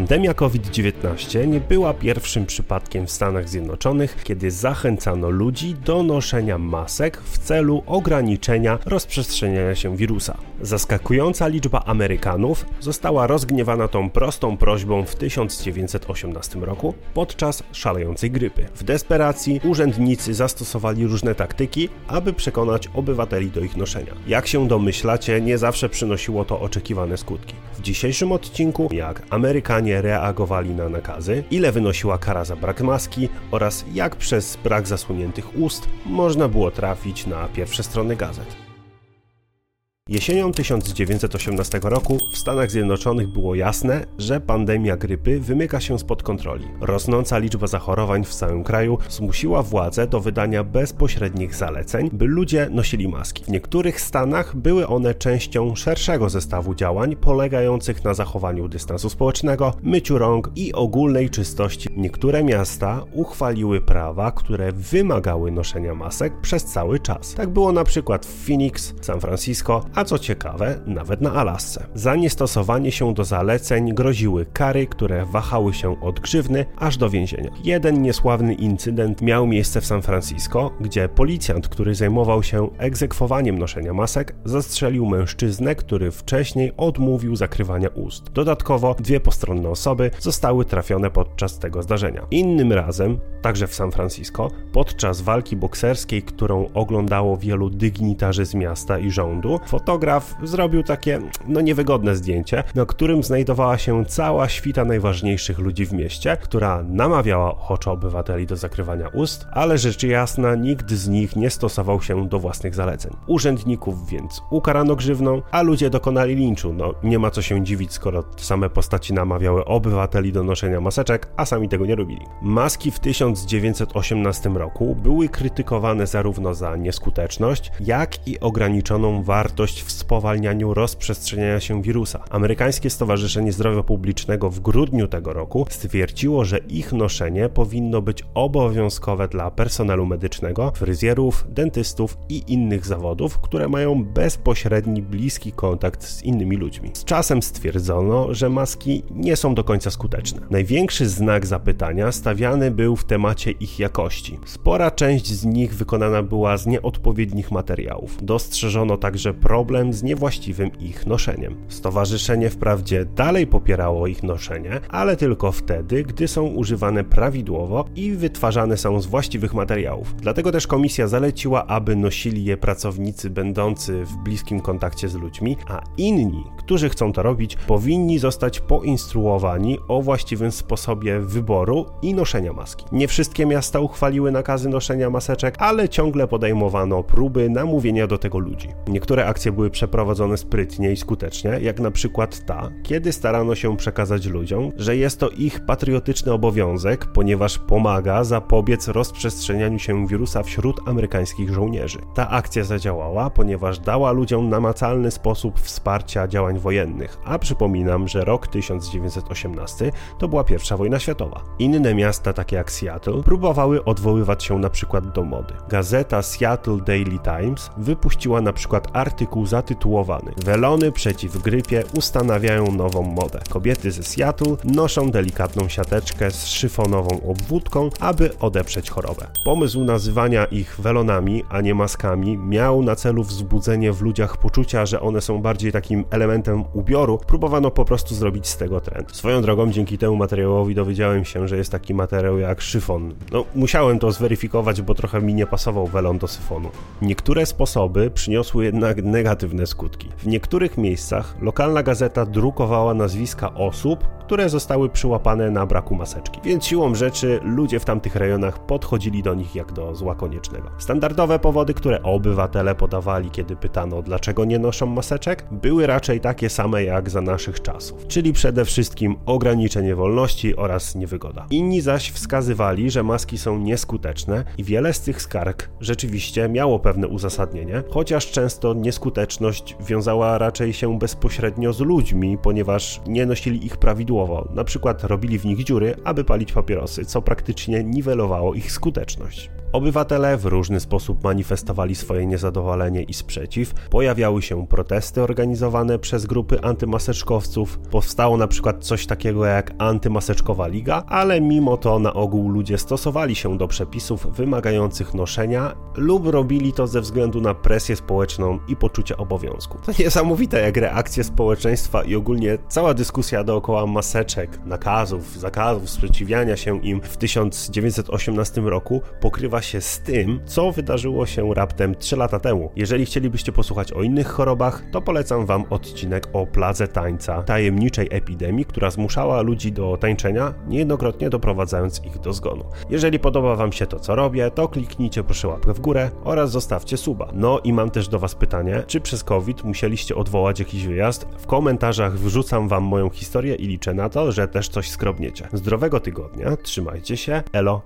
Pandemia COVID-19 nie była pierwszym przypadkiem w Stanach Zjednoczonych, kiedy zachęcano ludzi do noszenia masek w celu ograniczenia rozprzestrzeniania się wirusa. Zaskakująca liczba Amerykanów została rozgniewana tą prostą prośbą w 1918 roku podczas szalejącej grypy. W desperacji urzędnicy zastosowali różne taktyki, aby przekonać obywateli do ich noszenia. Jak się domyślacie, nie zawsze przynosiło to oczekiwane skutki. W dzisiejszym odcinku, jak Amerykanie reagowali na nakazy, ile wynosiła kara za brak maski oraz jak przez brak zasłoniętych ust można było trafić na pierwsze strony gazet. Jesienią 1918 roku w Stanach Zjednoczonych było jasne, że pandemia grypy wymyka się spod kontroli. Rosnąca liczba zachorowań w całym kraju zmusiła władze do wydania bezpośrednich zaleceń, by ludzie nosili maski. W niektórych stanach były one częścią szerszego zestawu działań polegających na zachowaniu dystansu społecznego, myciu rąk i ogólnej czystości. Niektóre miasta uchwaliły prawa, które wymagały noszenia masek przez cały czas. Tak było na przykład w Phoenix, San Francisco, a co ciekawe, nawet na Alasce. Za niestosowanie się do zaleceń groziły kary, które wahały się od grzywny aż do więzienia. Jeden niesławny incydent miał miejsce w San Francisco, gdzie policjant, który zajmował się egzekwowaniem noszenia masek, zastrzelił mężczyznę, który wcześniej odmówił zakrywania ust. Dodatkowo dwie postronne osoby zostały trafione podczas tego zdarzenia. Innym razem, także w San Francisco, podczas walki bokserskiej, którą oglądało wielu dygnitarzy z miasta i rządu, fotograf zrobił takie, no niewygodne zdjęcie, na którym znajdowała się cała świta najważniejszych ludzi w mieście, która namawiała ochoczo obywateli do zakrywania ust, ale rzecz jasna nikt z nich nie stosował się do własnych zaleceń. Urzędników więc ukarano grzywną, a ludzie dokonali linczu. No nie ma co się dziwić, skoro same postaci namawiały obywateli do noszenia maseczek, a sami tego nie robili. Maski w 1918 roku były krytykowane zarówno za nieskuteczność, jak i ograniczoną wartość w spowalnianiu rozprzestrzeniania się wirusa. Amerykańskie Stowarzyszenie Zdrowia Publicznego w grudniu tego roku stwierdziło, że ich noszenie powinno być obowiązkowe dla personelu medycznego, fryzjerów, dentystów i innych zawodów, które mają bezpośredni, bliski kontakt z innymi ludźmi. Z czasem stwierdzono, że maski nie są do końca skuteczne. Największy znak zapytania stawiany był w temacie ich jakości. Spora część z nich wykonana była z nieodpowiednich materiałów. Dostrzeżono także problem z niewłaściwym ich noszeniem. Stowarzyszenie wprawdzie dalej popierało ich noszenie, ale tylko wtedy, gdy są używane prawidłowo i wytwarzane są z właściwych materiałów. Dlatego też komisja zaleciła, aby nosili je pracownicy będący w bliskim kontakcie z ludźmi, a inni, którzy chcą to robić, powinni zostać poinstruowani o właściwym sposobie wyboru i noszenia maski. Nie wszystkie miasta uchwaliły nakazy noszenia maseczek, ale ciągle podejmowano próby namówienia do tego ludzi. Niektóre akcje były przeprowadzone sprytnie i skutecznie, jak na przykład ta, kiedy starano się przekazać ludziom, że jest to ich patriotyczny obowiązek, ponieważ pomaga zapobiec rozprzestrzenianiu się wirusa wśród amerykańskich żołnierzy. Ta akcja zadziałała, ponieważ dała ludziom namacalny sposób wsparcia działań wojennych, a przypominam, że rok 1918 to była pierwsza wojna światowa. Inne miasta, takie jak Seattle, próbowały odwoływać się na przykład do mody. Gazeta Seattle Daily Times wypuściła na przykład artykuł zatytułowany Welony przeciw grypie ustanawiają nową modę. Kobiety ze Seattle noszą delikatną siateczkę z szyfonową obwódką, aby odeprzeć chorobę. Pomysł nazywania ich welonami, a nie maskami miał na celu wzbudzenie w ludziach poczucia, że one są bardziej takim elementem ubioru. Próbowano po prostu zrobić z tego trend. Swoją drogą dzięki temu materiałowi dowiedziałem się, że jest taki materiał jak szyfon. No, musiałem to zweryfikować, bo trochę mi nie pasował welon do syfonu. Niektóre sposoby przyniosły jednak negatywne skutki. W niektórych miejscach lokalna gazeta drukowała nazwiska osób, które zostały przyłapane na braku maseczki. Więc siłą rzeczy ludzie w tamtych rejonach podchodzili do nich jak do zła koniecznego. Standardowe powody, które obywatele podawali, kiedy pytano, dlaczego nie noszą maseczek, były raczej takie same jak za naszych czasów, czyli przede wszystkim ograniczenie wolności oraz niewygoda. Inni zaś wskazywali, że maski są nieskuteczne i wiele z tych skarg rzeczywiście miało pewne uzasadnienie, chociaż często nieskuteczność wiązała raczej się bezpośrednio z ludźmi, ponieważ nie nosili ich prawidłowo, na przykład robili w nich dziury, aby palić papierosy, co praktycznie niwelowało ich skuteczność. Obywatele w różny sposób manifestowali swoje niezadowolenie i sprzeciw, pojawiały się protesty organizowane przez grupy antymaseczkowców, powstało na przykład coś takiego jak antymaseczkowa liga, ale mimo to na ogół ludzie stosowali się do przepisów wymagających noszenia lub robili to ze względu na presję społeczną i poczucie obowiązku. To niesamowite jak reakcje społeczeństwa i ogólnie cała dyskusja dookoła maseczek, nakazów, zakazów, sprzeciwiania się im w 1918 roku pokrywa się z tym, co wydarzyło się raptem 3 lata temu. Jeżeli chcielibyście posłuchać o innych chorobach, to polecam wam odcinek o pladze tańca, tajemniczej epidemii, która zmuszała ludzi do tańczenia, niejednokrotnie doprowadzając ich do zgonu. Jeżeli podoba wam się to, co robię, to kliknijcie proszę łapkę w górę oraz zostawcie suba. No i mam też do was pytanie, czy przez COVID musieliście odwołać jakiś wyjazd? W komentarzach wrzucam wam moją historię i liczę na to, że też coś skrobniecie. Zdrowego tygodnia, trzymajcie się, elo!